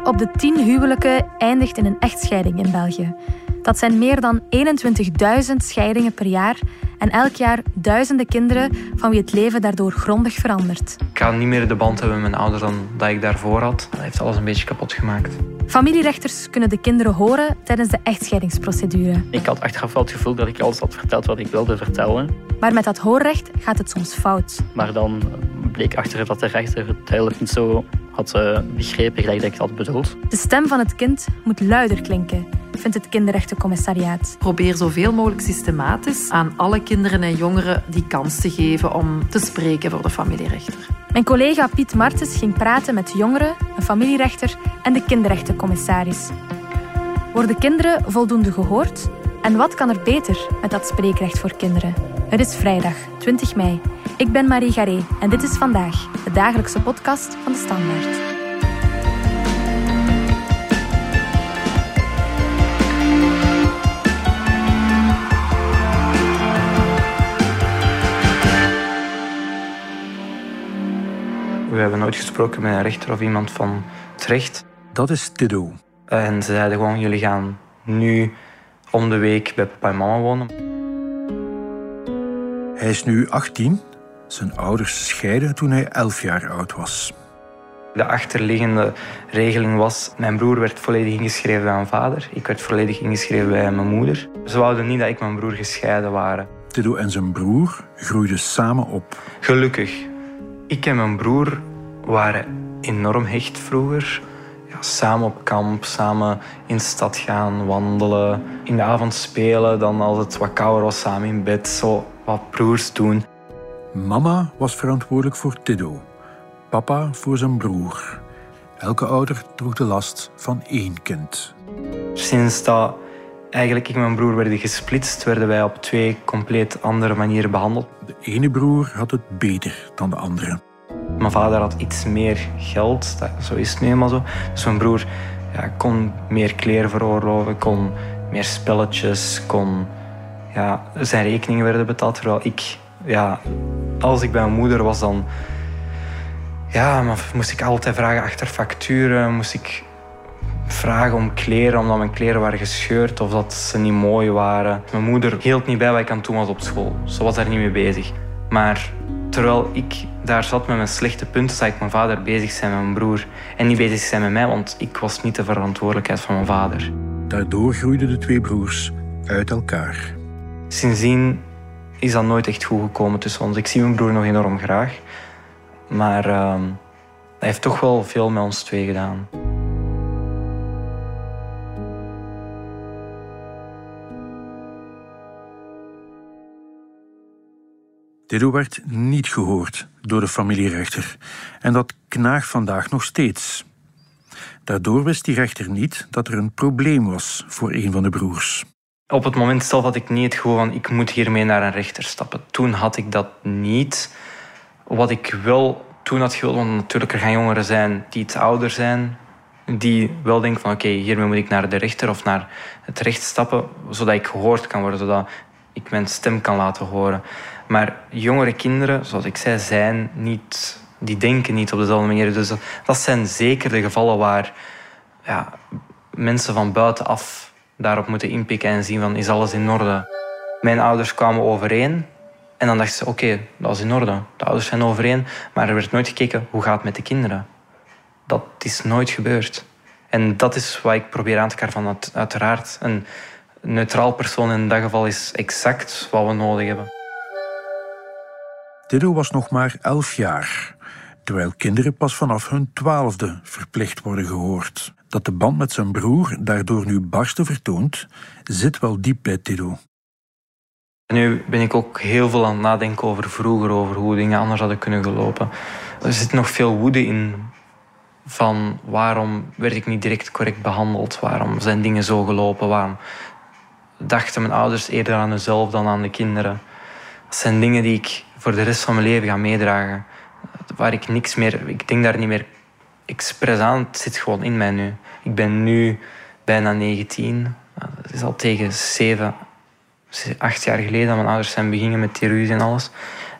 4 op de 10 huwelijken eindigt in een echtscheiding in België. Dat zijn meer dan 21.000 scheidingen per jaar en elk jaar duizenden kinderen van wie het leven daardoor grondig verandert. Ik ga niet meer de band hebben met mijn ouders dan dat ik daarvoor had. Dat heeft alles een beetje kapot gemaakt. Familierechters kunnen de kinderen horen tijdens de echtscheidingsprocedure. Ik had achteraf wel het gevoel dat ik alles had verteld wat ik wilde vertellen. Maar met dat hoorrecht gaat het soms fout. Maar dan bleek achter dat de rechter het eigenlijk niet zo had uh, begrepen gelijk dat ik het had bedoeld. De stem van het kind moet luider klinken, vindt het kinderrechtencommissariaat. Probeer zoveel mogelijk systematisch aan alle kinderen en jongeren die kans te geven om te spreken voor de familierechter. Mijn collega Piet Martens ging praten met jongeren, een familierechter en de kinderrechtencommissaris. Worden kinderen voldoende gehoord? En wat kan er beter met dat spreekrecht voor kinderen? Het is vrijdag, 20 mei. Ik ben Marie Garé en dit is vandaag, de dagelijkse podcast van de Standaard. We hebben nooit gesproken met een rechter of iemand van het recht. Dat is Tiddo. En ze zeiden gewoon, jullie gaan nu om de week bij papa en mama wonen. Hij is nu 18. Zijn ouders scheiden toen hij 11 jaar oud was. De achterliggende regeling was, mijn broer werd volledig ingeschreven bij mijn vader. Ik werd volledig ingeschreven bij mijn moeder. Ze wouden niet dat ik mijn broer gescheiden waren. Tiddo en zijn broer groeiden samen op. Gelukkig. Ik en mijn broer waren enorm hecht vroeger. Ja, samen op kamp, samen in de stad gaan, wandelen. In de avond spelen, dan als het wat kouder was, samen in bed. Zo wat broers doen. Mama was verantwoordelijk voor Tiddo, papa voor zijn broer. Elke ouder droeg de last van één kind. Sinds dat eigenlijk ik en mijn broer werden gesplitst, werden wij op twee compleet andere manieren behandeld. De ene broer had het beter dan de andere. Mijn vader had iets meer geld, dat, zo is het nu eenmaal zo. Dus mijn broer ja, kon meer kleren veroorloven, kon meer spelletjes, kon... Ja, zijn rekeningen werden betaald, terwijl ik... Ja, als ik bij mijn moeder was, dan... Ja, maar moest ik altijd vragen achter facturen, moest ik vragen om kleren, omdat mijn kleren waren gescheurd of dat ze niet mooi waren. Mijn moeder hield niet bij wat ik aan toen was op school. Ze was daar niet mee bezig. Maar terwijl ik daar zat met mijn slechte punten, zag ik mijn vader bezig zijn met mijn broer. En niet bezig zijn met mij, want ik was niet de verantwoordelijkheid van mijn vader. Daardoor groeiden de twee broers uit elkaar. Sindsdien is dat nooit echt goed gekomen tussen ons. Ik zie mijn broer nog enorm graag. Maar uh, hij heeft toch wel veel met ons twee gedaan. Tiddo werd niet gehoord door de familierechter en dat knaagt vandaag nog steeds. Daardoor wist die rechter niet dat er een probleem was voor een van de broers. Op het moment zelf had ik niet het gevoel van ik moet hiermee naar een rechter stappen. Toen had ik dat niet. Wat ik wel toen had gewild, want natuurlijk er gaan jongeren zijn die iets ouder zijn, die wel denken van oké, hiermee moet ik naar de rechter of naar het recht stappen, zodat ik gehoord kan worden, zodat ik mijn stem kan laten horen. Maar jongere kinderen, zoals ik zei, zijn niet, die denken niet op dezelfde manier. Dus dat, dat zijn zeker de gevallen waar ja, mensen van buitenaf daarop moeten inpikken en zien van is alles in orde. Mijn ouders kwamen overeen en dan dachten ze oké, dat is in orde. De ouders zijn overeen, maar er werd nooit gekeken hoe gaat het met de kinderen. Dat is nooit gebeurd. En dat is wat ik probeer aan te kaarten van uiteraard. Een neutraal persoon in dat geval is exact wat we nodig hebben. Tiddo was nog maar elf jaar, terwijl kinderen pas vanaf hun twaalfde verplicht worden gehoord. Dat de band met zijn broer daardoor nu barsten vertoont, zit wel diep bij Tiddo. Nu ben ik ook heel veel aan het nadenken over vroeger, over hoe dingen anders hadden kunnen gelopen. Er zit nog veel woede in van waarom werd ik niet direct correct behandeld? Waarom zijn dingen zo gelopen? Waarom dachten mijn ouders eerder aan hunzelf dan aan de kinderen? Dat zijn dingen die ik voor de rest van mijn leven ga meedragen. Waar ik niks meer... Ik denk daar niet meer expres aan. Het zit gewoon in mij nu. Ik ben nu bijna 19. Dat is al tegen 7, 8 jaar geleden dat mijn ouders zijn beginnen met die ruzie en alles.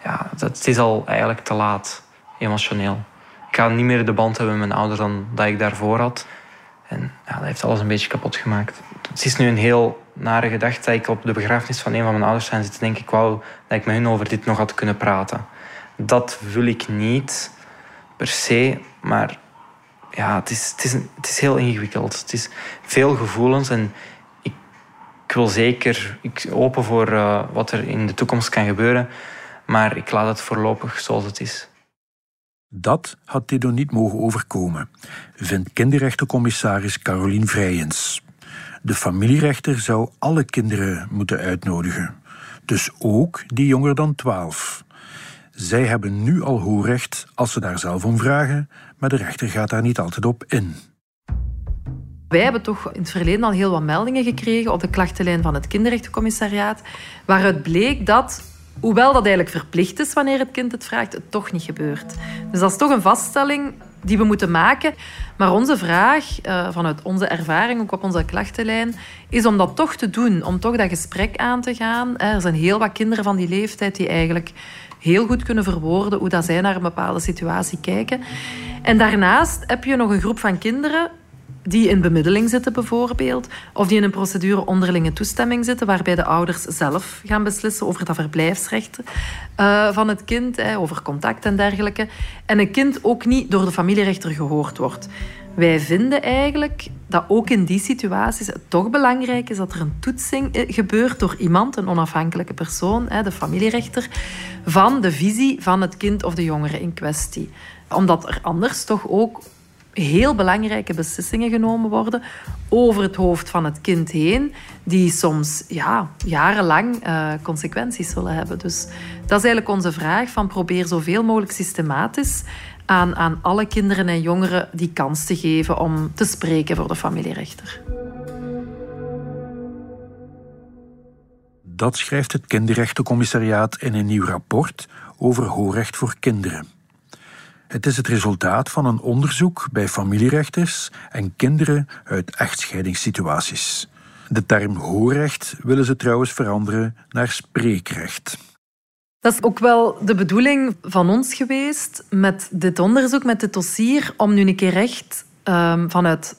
Ja, dat is al eigenlijk te laat, emotioneel. Ik ga niet meer de band hebben met mijn ouders dan dat ik daarvoor had. En ja, dat heeft alles een beetje kapot gemaakt. Het is nu een heel nare gedachte dat ik op de begrafenis van een van mijn ouders zijn zitten. denk ik, wou dat ik met hun over dit nog had kunnen praten. Dat wil ik niet per se, maar ja, het is, het is, het is heel ingewikkeld. Het is veel gevoelens en ik, ik wil zeker ik open voor uh, wat er in de toekomst kan gebeuren, maar ik laat het voorlopig zoals het is. Dat had Tido niet mogen overkomen, vindt kinderrechtencommissaris Carolien Vrijens. De familierechter zou alle kinderen moeten uitnodigen, dus ook die jonger dan 12. Zij hebben nu al hoorrecht als ze daar zelf om vragen, maar de rechter gaat daar niet altijd op in. Wij hebben toch in het verleden al heel wat meldingen gekregen op de klachtenlijn van het kinderrechtencommissariaat, waaruit bleek dat, hoewel dat eigenlijk verplicht is wanneer het kind het vraagt, het toch niet gebeurt. Dus dat is toch een vaststelling die we moeten maken. Maar onze vraag, uh, vanuit onze ervaring, ook op onze klachtenlijn, is om dat toch te doen, om toch dat gesprek aan te gaan. Er zijn heel wat kinderen van die leeftijd die eigenlijk heel goed kunnen verwoorden hoe dat zij naar een bepaalde situatie kijken. En daarnaast heb je nog een groep van kinderen die in bemiddeling zitten bijvoorbeeld, of die in een procedure onderlinge toestemming zitten, waarbij de ouders zelf gaan beslissen over dat verblijfsrecht uh, van het kind, over contact en dergelijke, en een kind ook niet door de familierechter gehoord wordt. Wij vinden eigenlijk dat ook in die situaties het toch belangrijk is dat er een toetsing eh, gebeurt door iemand, een onafhankelijke persoon, de familierechter, van de visie van het kind of de jongere in kwestie. Omdat er anders toch ook heel belangrijke beslissingen genomen worden over het hoofd van het kind heen, die soms ja, jarenlang uh, consequenties zullen hebben. Dus dat is eigenlijk onze vraag: van probeer zoveel mogelijk systematisch aan, aan alle kinderen en jongeren die kans te geven om te spreken voor de familierechter. Dat schrijft het Kinderrechtencommissariaat in een nieuw rapport over hoorrecht voor kinderen. Het is het resultaat van een onderzoek bij familierechters en kinderen uit echtscheidingssituaties. De term hoorrecht willen ze trouwens veranderen naar spreekrecht. Dat is ook wel de bedoeling van ons geweest met dit onderzoek, met dit dossier, om nu een keer echt um, vanuit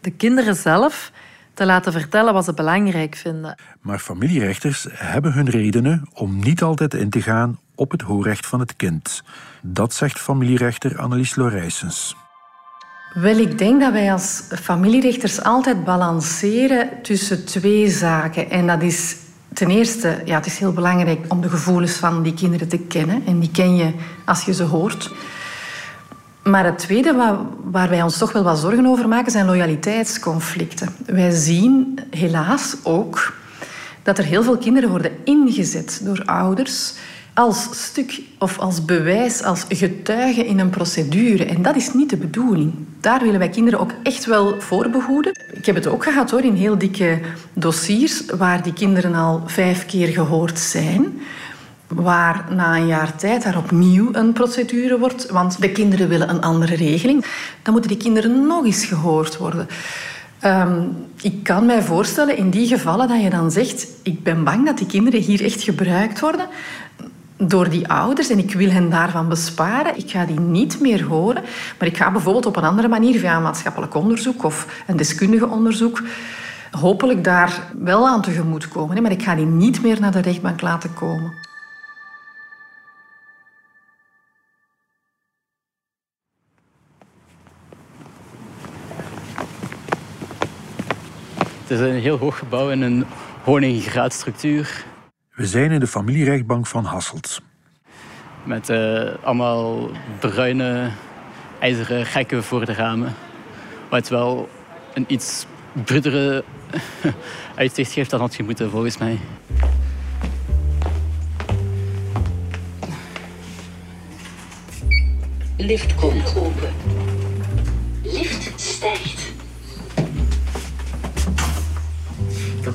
de kinderen zelf te laten vertellen wat ze belangrijk vinden. Maar familierechters hebben hun redenen om niet altijd in te gaan op het hoorrecht van het kind. Dat zegt familierechter Annelies Lorijsens. Wel, ik denk dat wij als familierechters altijd balanceren tussen twee zaken. En dat is ten eerste, ja, het is heel belangrijk om de gevoelens van die kinderen te kennen. En die ken je als je ze hoort. Maar het tweede waar, wij ons toch wel wat zorgen over maken, zijn loyaliteitsconflicten. Wij zien helaas ook dat er heel veel kinderen worden ingezet door ouders als stuk of als bewijs, als getuige in een procedure. En dat is niet de bedoeling. Daar willen wij kinderen ook echt wel voor behoeden. Ik heb het ook gehad hoor, in heel dikke dossiers waar die kinderen al vijf keer gehoord zijn. Waar na een jaar tijd daar opnieuw een procedure wordt, want de kinderen willen een andere regeling. Dan moeten die kinderen nog eens gehoord worden. Um, ik kan mij voorstellen in die gevallen dat je dan zegt: Ik ben bang dat die kinderen hier echt gebruikt worden door die ouders en ik wil hen daarvan besparen. Ik ga die niet meer horen, maar ik ga bijvoorbeeld op een andere manier via een maatschappelijk onderzoek of een deskundige onderzoek hopelijk daar wel aan tegemoet komen. Maar ik ga die niet meer naar de rechtbank laten komen. Het is een heel hoog gebouw in een honingraadstructuur. We zijn in de familierechtbank van Hasselt. Met uh, allemaal bruine ijzeren gekken voor de ramen. Wat wel een iets bruttere uitzicht geeft dan had je moeten, volgens mij. Lift komt open. Lift stijgt.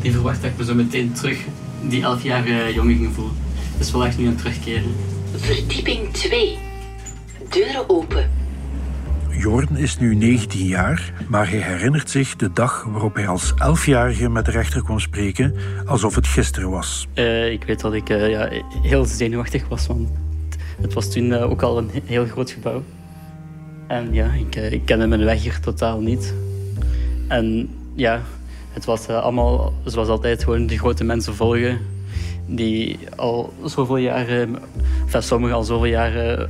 Niet verwacht dat ik me zo meteen terug die elfjarige jongen ging voelen. Het is wel echt nu een terugkeren. Verdieping 2. Deuren open. Jordan is nu 19 jaar, maar hij herinnert zich de dag waarop hij als 11-jarige met de rechter kwam spreken, alsof het gisteren was. Uh, ik weet dat ik uh, ja, heel zenuwachtig was, want het was toen uh, ook al een heel groot gebouw. En ja, ik, ik kende mijn weg hier totaal niet. En ja, het was uh, allemaal zoals altijd gewoon de grote mensen volgen. Die al zoveel jaren, enfin sommigen al zoveel jaren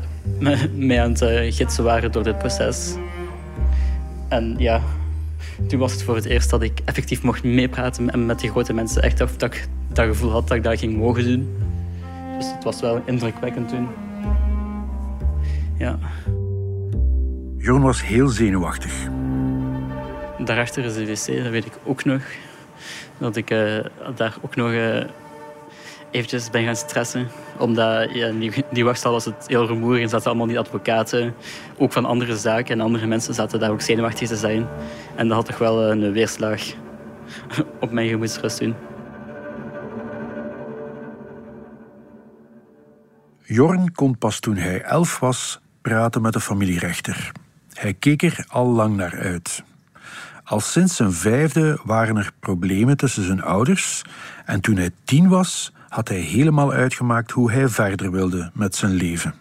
mee aan het uh, gidsen waren door dit proces. En ja, toen was het voor het eerst dat ik effectief mocht meepraten en met die grote mensen. Echt dat ik dat gevoel had dat ik dat ging mogen doen. Dus het was wel indrukwekkend toen. Ja. Jorn was heel zenuwachtig. Daarachter is de wc, dat weet ik ook nog. Dat ik uh, daar ook nog uh, eventjes ben gaan stressen. Omdat die, die wachtstal was het heel rumoerig en zaten allemaal die advocaten. Ook van andere zaken en andere mensen zaten daar ook zenuwachtig te zijn. En dat had toch wel een weerslag op mijn gemoedsrust toen. Jorn kon pas toen hij elf was praten met de familierechter. Hij keek er al lang naar uit. Al sinds zijn vijfde waren er problemen tussen zijn ouders en toen hij tien was, had hij helemaal uitgemaakt hoe hij verder wilde met zijn leven.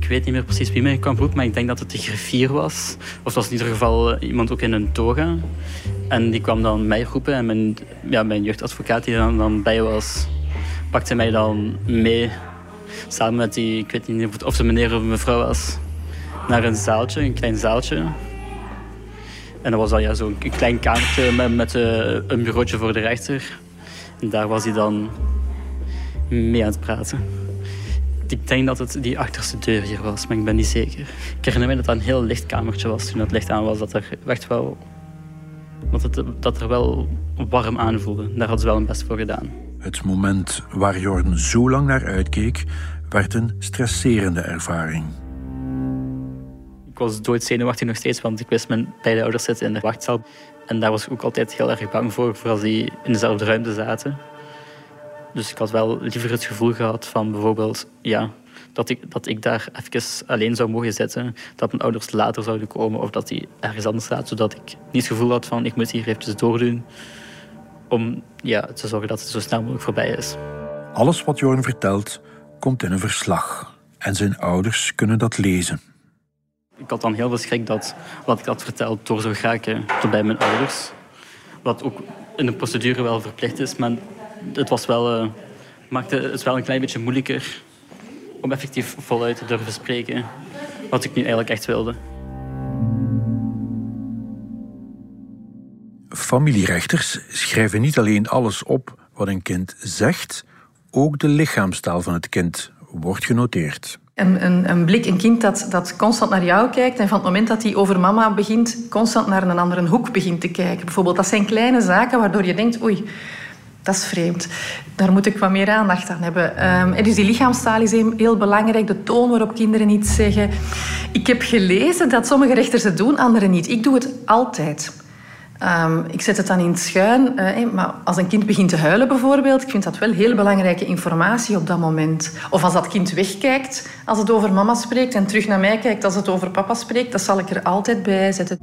Ik weet niet meer precies wie mij kwam roepen, maar ik denk dat het de griffier was. Of het was in ieder geval eh, iemand ook in een toga. En die kwam dan mij roepen en mijn, ja, mijn jeugdadvocaat die dan, bij was, pakte mij dan mee. Samen met die, ik weet niet of het meneer of mevrouw was, naar een zaaltje, een klein zaaltje. En dat was dan ja, zo'n klein kamertje met, met uh, een bureautje voor de rechter. En daar was hij dan mee aan het praten. Ik denk dat het die achterste deur hier was, maar ik ben niet zeker. Ik herinner me dat dat een heel licht kamertje was toen het licht aan was. Dat er echt wel... Dat, het, dat er wel warm aanvoelde. Daar hadden ze wel een best voor gedaan. Het moment waar Jorn zo lang naar uitkeek, werd een stresserende ervaring. Ik was doodzenuwachtig nog steeds, want ik wist mijn beide ouders zitten in de wachtzaal. En daar was ik ook altijd heel erg bang voor, voor als die in dezelfde ruimte zaten. Dus ik had wel liever het gevoel gehad van bijvoorbeeld, ja, dat ik, dat ik daar even alleen zou mogen zitten. Dat mijn ouders later zouden komen of dat die ergens anders zaten. Zodat ik niet het gevoel had van, ik moet hier eventjes doordoen. Om ja, te zorgen dat het zo snel mogelijk voorbij is. Alles wat Jorn vertelt, komt in een verslag. En zijn ouders kunnen dat lezen. Ik had dan heel veel schrik dat wat ik had verteld door zou geraken tot bij mijn ouders. Wat ook in de procedure wel verplicht is, maar het was wel, uh, maakte het wel een klein beetje moeilijker om effectief voluit te durven spreken. Wat ik nu eigenlijk echt wilde. Familierechters schrijven niet alleen alles op wat een kind zegt, ook de lichaamstaal van het kind wordt genoteerd. Een, een, een, blik, een kind dat, dat constant naar jou kijkt en van het moment dat hij over mama begint, constant naar een andere hoek begint te kijken. Bijvoorbeeld, dat zijn kleine zaken waardoor je denkt, oei, dat is vreemd. Daar moet ik wat meer aandacht aan hebben. Um, dus die lichaamstaal is heel belangrijk, de toon waarop kinderen iets zeggen. Ik heb gelezen dat sommige rechters het doen, anderen niet. Ik doe het altijd. Um, ik zet het dan in het schuin. Uh, maar als een kind begint te huilen bijvoorbeeld, ik vind dat wel heel belangrijke informatie op dat moment. Of als dat kind wegkijkt als het over mama spreekt en terug naar mij kijkt als het over papa spreekt, dat zal ik er altijd bij zetten.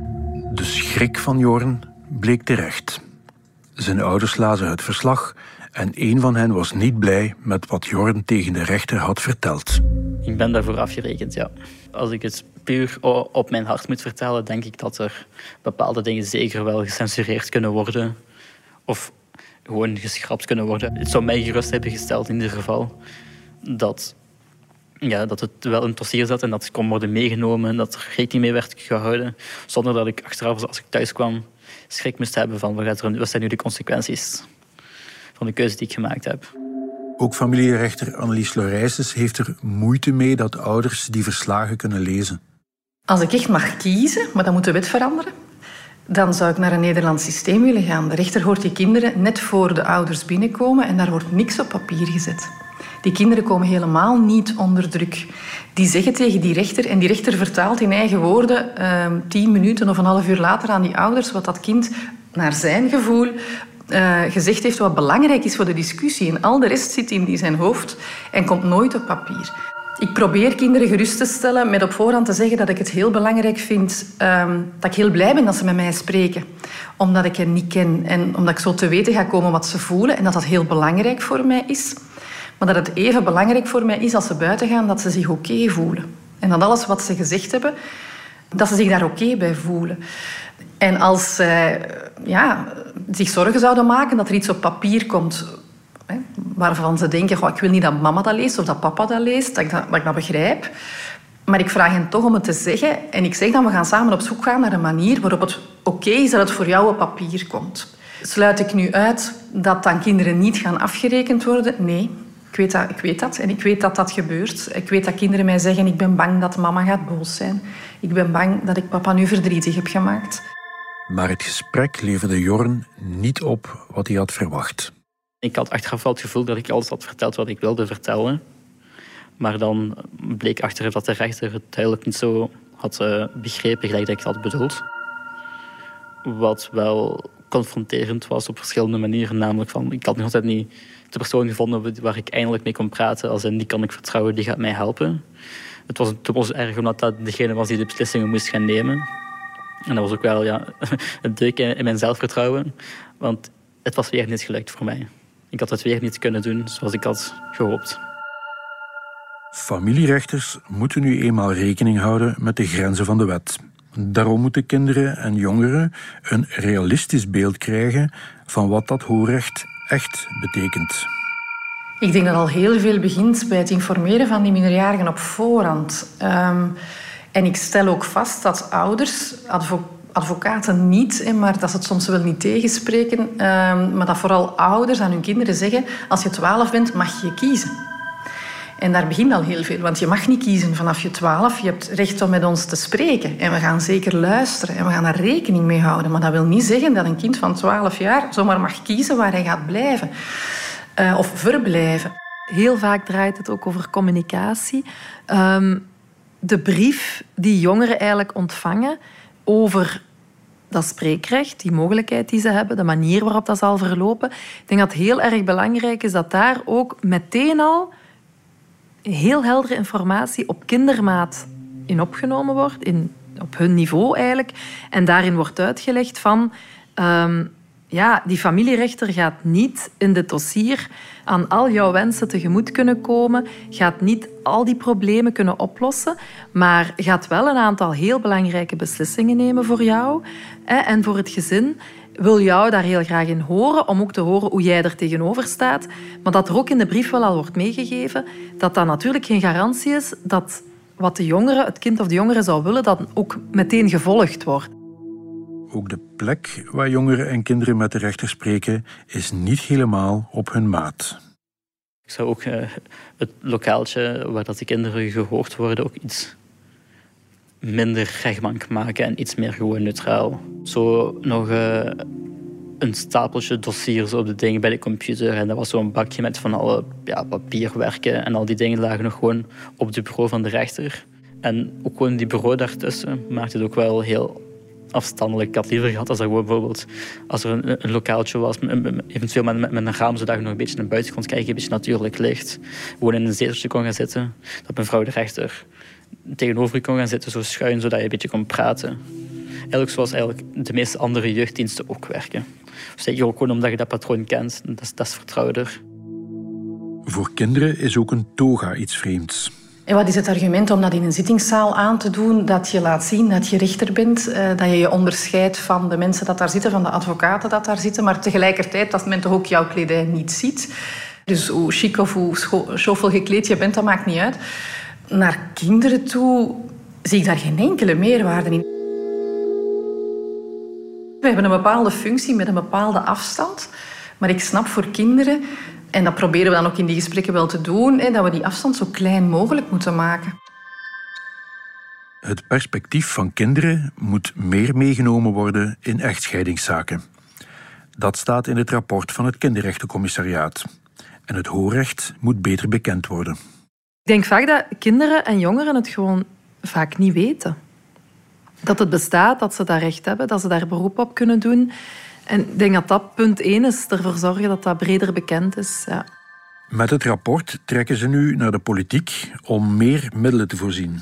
De schrik van Joren bleek terecht. Zijn ouders lazen het verslag en een van hen was niet blij met wat Jorn tegen de rechter had verteld. Ik ben daarvoor afgerekend, ja. Als ik het puur op mijn hart moet vertellen, denk ik dat er bepaalde dingen zeker wel gecensureerd kunnen worden. Of gewoon geschrapt kunnen worden. Het zou mij gerust hebben gesteld in ieder geval dat, ja, dat het wel het dossier zat en dat het kon worden meegenomen en dat er rekening mee werd gehouden. Zonder dat ik achteraf, als ik thuis kwam, schrik moest hebben van wat, zijn nu de consequenties van de keuze die ik gemaakt heb. Ook familierechter Annelies Lorijsens heeft er moeite mee dat ouders die verslagen kunnen lezen. Als ik echt mag kiezen, maar dan moet de wet veranderen, dan zou ik naar een Nederlands systeem willen gaan. De rechter hoort die kinderen net voor de ouders binnenkomen en daar wordt niks op papier gezet. Die kinderen komen helemaal niet onder druk. Die zeggen tegen die rechter, en die rechter vertaalt in eigen woorden eh, tien minuten of een half uur later aan die ouders wat dat kind naar zijn gevoel uh, gezegd heeft wat belangrijk is voor de discussie. En al de rest zit in zijn hoofd en komt nooit op papier. Ik probeer kinderen gerust te stellen met op voorhand te zeggen dat ik het heel belangrijk vind, um, dat ik heel blij ben dat ze met mij spreken. Omdat ik hen niet ken en omdat ik zo te weten ga komen wat ze voelen en dat dat heel belangrijk voor mij is. Maar dat het even belangrijk voor mij is als ze buiten gaan dat ze zich oké voelen. En dat alles wat ze gezegd hebben, dat ze zich daar oké bij voelen. En als zij ja, zich zorgen zouden maken dat er iets op papier komt waarvan ze denken, goh, ik wil niet dat mama dat leest of dat papa dat leest, dat ik dat, ik begrijp. Maar ik vraag hen toch om het te zeggen. En ik zeg dan, we gaan samen op zoek gaan naar een manier waarop het oké is dat het voor jou op papier komt. Sluit ik nu uit dat dan kinderen niet gaan afgerekend worden? Nee, ik weet, dat, ik weet dat. En ik weet dat dat gebeurt. Ik weet dat kinderen mij zeggen, ik ben bang dat mama gaat boos zijn. Ik ben bang dat ik papa nu verdrietig heb gemaakt. Maar het gesprek leverde Jorn niet op wat hij had verwacht. Ik had achteraf wel het gevoel dat ik alles had verteld wat ik wilde vertellen. Maar dan bleek achteraf dat de rechter het duidelijk niet zo had uh, begrepen gelijk dat ik had bedoeld. Wat wel confronterend was op verschillende manieren. Namelijk van, ik had nog altijd niet de persoon gevonden waar ik eindelijk mee kon praten. Als in, die kan ik vertrouwen, die gaat mij helpen. Het was, was erg omdat dat degene was die de beslissingen moest gaan nemen. En dat was ook wel ja, een deuk in mijn zelfvertrouwen. Want het was weer niet gelukt voor mij. Ik had het weer niet kunnen doen zoals ik had gehoopt. Familierechters moeten nu eenmaal rekening houden met de grenzen van de wet. Daarom moeten kinderen en jongeren een realistisch beeld krijgen van wat dat hoorrecht echt betekent. Ik denk dat al heel veel begint bij het informeren van die minderjarigen op voorhand. Um, en ik stel ook vast dat ouders, advocaten niet, maar dat ze het soms wel niet tegenspreken, um, maar dat vooral ouders aan hun kinderen zeggen: als je 12 bent, mag je kiezen. En daar begint al heel veel, want je mag niet kiezen vanaf je 12. Je hebt recht om met ons te spreken. En we gaan zeker luisteren en we gaan daar rekening mee houden. Maar dat wil niet zeggen dat een kind van 12 jaar zomaar mag kiezen waar hij gaat blijven uh, of verblijven. Heel vaak draait het ook over communicatie. Um, de brief die jongeren eigenlijk ontvangen over dat spreekrecht, die mogelijkheid die ze hebben, de manier waarop dat zal verlopen. Ik denk dat het heel erg belangrijk is dat daar ook meteen al heel heldere informatie op kindermaat in opgenomen wordt, in, op hun niveau eigenlijk. En daarin wordt uitgelegd van... Um, ja, die familierechter gaat niet in dit dossier aan al jouw wensen tegemoet kunnen komen, gaat niet al die problemen kunnen oplossen, maar gaat wel een aantal heel belangrijke beslissingen nemen voor jou en voor het gezin. Wil jou daar heel graag in horen, om ook te horen hoe jij er tegenover staat. Maar dat er ook in de brief wel al wordt meegegeven dat dat natuurlijk geen garantie is dat wat de jongere, het kind of de jongere zou willen, dat ook meteen gevolgd wordt. Ook de plek waar jongeren en kinderen met de rechter spreken is niet helemaal op hun maat. Ik zou ook uh, het lokaaltje waar dat de kinderen gehoord worden ook iets minder rechtbank maken en iets meer gewoon neutraal. Zo nog uh, een stapeltje dossiers op de dingen bij de computer. En dat was zo'n bakje met van alle ja, papierwerken en al die dingen lagen nog gewoon op het bureau van de rechter. En ook gewoon die bureau daartussen maakte het ook wel heel afstandelijk. Ik had liever gehad als er bijvoorbeeld als er een, een lokaaltje was, eventueel met, met, met, een raam, zodat je nog een beetje naar buiten kon kijken, een beetje natuurlijk licht. Gewoon in een zeteltje kon gaan zitten. Dat mevrouw de rechter tegenover je kon gaan zitten, zo schuin, zodat je een beetje kon praten. Eigenlijk zoals eigenlijk de meeste andere jeugddiensten ook werken. Zeker ook gewoon omdat je dat patroon kent. Dat is, dat is vertrouwder. Voor kinderen is ook een toga iets vreemds. En wat is het argument om dat in een zittingszaal aan te doen? Dat je laat zien dat je rechter bent, eh, dat je je onderscheidt van de mensen dat daar zitten, van de advocaten dat daar zitten, maar tegelijkertijd dat men toch ook jouw kledij niet ziet. Dus hoe chic of hoe zoveel gekleed je bent, dat maakt niet uit. Naar kinderen toe zie ik daar geen enkele meerwaarde in. We hebben een bepaalde functie met een bepaalde afstand. Maar ik snap voor kinderen en dat proberen we dan ook in die gesprekken wel te doen, hè, dat we die afstand zo klein mogelijk moeten maken. Het perspectief van kinderen moet meer meegenomen worden in echtscheidingszaken. Dat staat in het rapport van het Kinderrechtencommissariaat. En het hoorrecht moet beter bekend worden. Ik denk vaak dat kinderen en jongeren het gewoon vaak niet weten. Dat het bestaat, dat ze dat recht hebben, dat ze daar beroep op kunnen doen. En ik denk dat dat punt één is, ervoor zorgen dat dat breder bekend is. Ja. Met het rapport trekken ze nu naar de politiek om meer middelen te voorzien.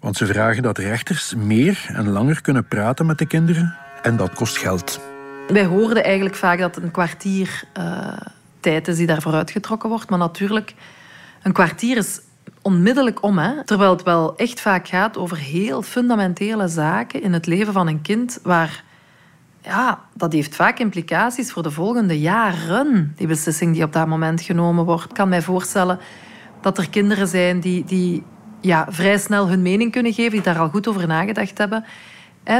Want ze vragen dat rechters meer en langer kunnen praten met de kinderen en dat kost geld. Wij hoorden eigenlijk vaak dat een kwartier uh, tijd is die daarvoor uitgetrokken wordt. Maar natuurlijk, een kwartier is onmiddellijk om. Hè? Terwijl het wel echt vaak gaat over heel fundamentele zaken in het leven van een kind, waar ja, dat heeft vaak implicaties voor de volgende jaren, die beslissing die op dat moment genomen wordt. Ik kan mij voorstellen dat er kinderen zijn die, die ja, vrij snel hun mening kunnen geven, die daar al goed over nagedacht hebben.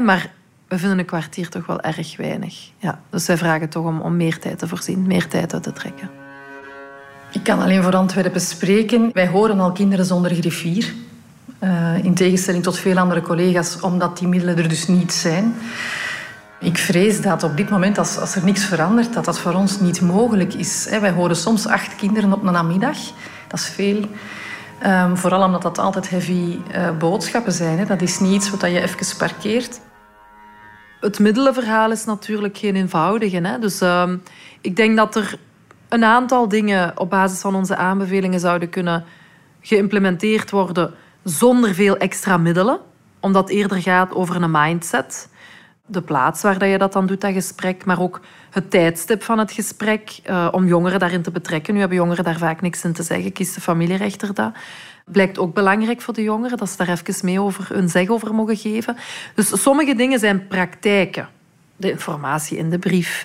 Maar we vinden een kwartier toch wel erg weinig. Ja, dus wij vragen toch om, om meer tijd te voorzien, meer tijd uit te trekken. Ik kan alleen voor Antwerpen spreken. Wij horen al kinderen zonder griffier. Uh, in tegenstelling tot veel andere collega's, omdat die middelen er dus niet zijn. Ik vrees dat op dit moment, als, als er niks verandert, dat dat voor ons niet mogelijk is. Wij horen soms acht kinderen op een namiddag. Dat is veel. Um, vooral omdat dat altijd heavy uh, boodschappen zijn. Hè. Dat is niet iets wat je even parkeert. Het middelenverhaal is natuurlijk geen eenvoudige. Hè. Dus uh, ik denk dat er een aantal dingen op basis van onze aanbevelingen zouden kunnen geïmplementeerd worden zonder veel extra middelen. Omdat het eerder gaat over een mindset de plaats waar je dat dan doet, dat gesprek, maar ook het tijdstip van het gesprek, uh, om jongeren daarin te betrekken. Nu hebben jongeren daar vaak niks in te zeggen, kiest de familierechter dat. Blijkt ook belangrijk voor de jongeren, dat ze daar even mee over hun zeg over mogen geven. Dus sommige dingen zijn praktijken. De informatie in de brief,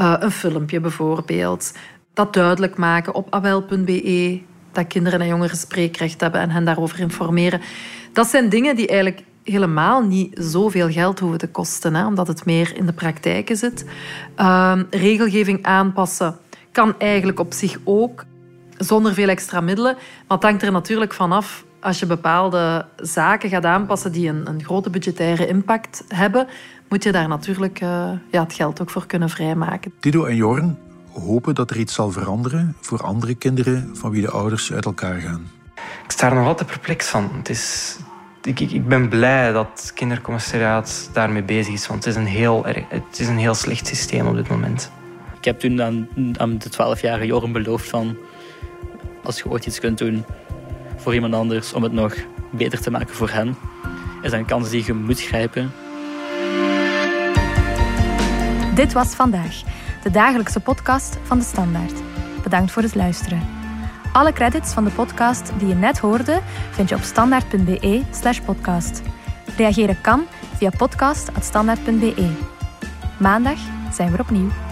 uh, een filmpje bijvoorbeeld. Dat duidelijk maken op awel.be, dat kinderen en jongeren spreekrecht hebben en hen daarover informeren. Dat zijn dingen die eigenlijk helemaal niet zoveel geld hoeven te kosten, hè, omdat het meer in de praktijken zit. Uh, regelgeving aanpassen kan eigenlijk op zich ook zonder veel extra middelen. Maar het hangt er natuurlijk vanaf als je bepaalde zaken gaat aanpassen die een, een grote budgettaire impact hebben, moet je daar natuurlijk uh, ja, het geld ook voor kunnen vrijmaken. Dido en Jorn hopen dat er iets zal veranderen voor andere kinderen van wie de ouders uit elkaar gaan. Ik sta er nog altijd perplex van. Het is, ik, ik, ben blij dat het kindercommissariaat daarmee bezig is, want het is een heel, het is een heel slecht systeem op dit moment. Ik heb toen aan, aan de 12-jarige Joren beloofd van als je ooit iets kunt doen voor iemand anders om het nog beter te maken voor hen, is dat een kans die je moet grijpen. Dit was vandaag, de dagelijkse podcast van de Standaard. Bedankt voor het luisteren. Alle credits van de podcast die je net hoorde vind je op standaard.be/slash podcast. Reageren kan via podcast.standaard.be. Maandag zijn we opnieuw.